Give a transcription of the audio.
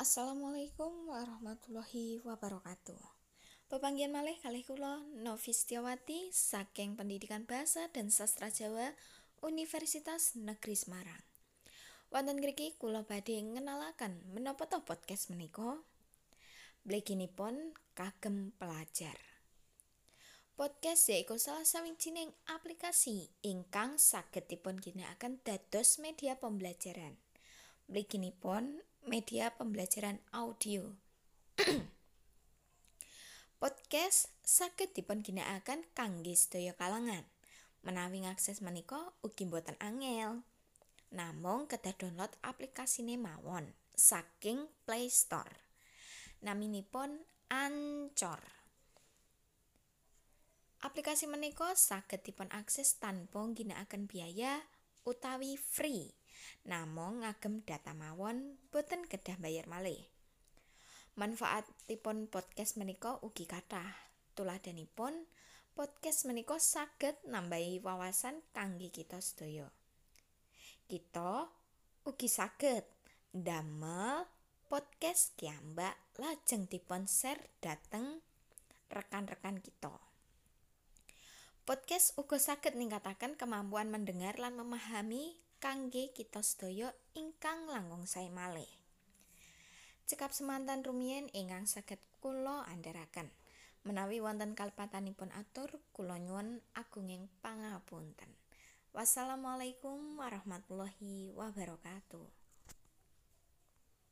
Assalamualaikum warahmatullahi wabarakatuh. Pepanggian malih kalih kula Novi Setiawati saking Pendidikan Bahasa dan Sastra Jawa Universitas Negeri Semarang. Wonten ngriki kula badhe ngenalaken menapa to podcast menika? Bleginipun kagem pelajar. Podcast yaiku salah sawijining aplikasi ingkang saged dipun ginakaken dados media pembelajaran. Mliginipun media pembelajaran audio. Podcast saged dipun ginakaken kangge sedaya kalangan. Menawi ngakses menika ugi boten angel. Namung kedah download aplikasine mawon saking Play Store. Naminipun Ancor. Aplikasi menika saged dipun akses tanpa ginakaken biaya utawi free. Namung ngagem data mawon boten kedah bayar malih. Manfaatipun podcast menika ugi kathah. Tuladhanipun podcast menika saged nambahi wawasan kangge kita sedaya. Kita ugi saged ndamel podcast kiambak lajeng dipun share dhateng rekan-rekan kita. Podcast uga saged ningkataken kemampuan mendengar lan memahami kangge kita sedaya ingkang langkung sae malih. Cekap semantan rumiyin ingkang saged kula andharaken. Menawi wonten kalpatanipun atur, kula nyuwun agunging pangapunten. Wassalamualaikum warahmatullahi wabarakatuh.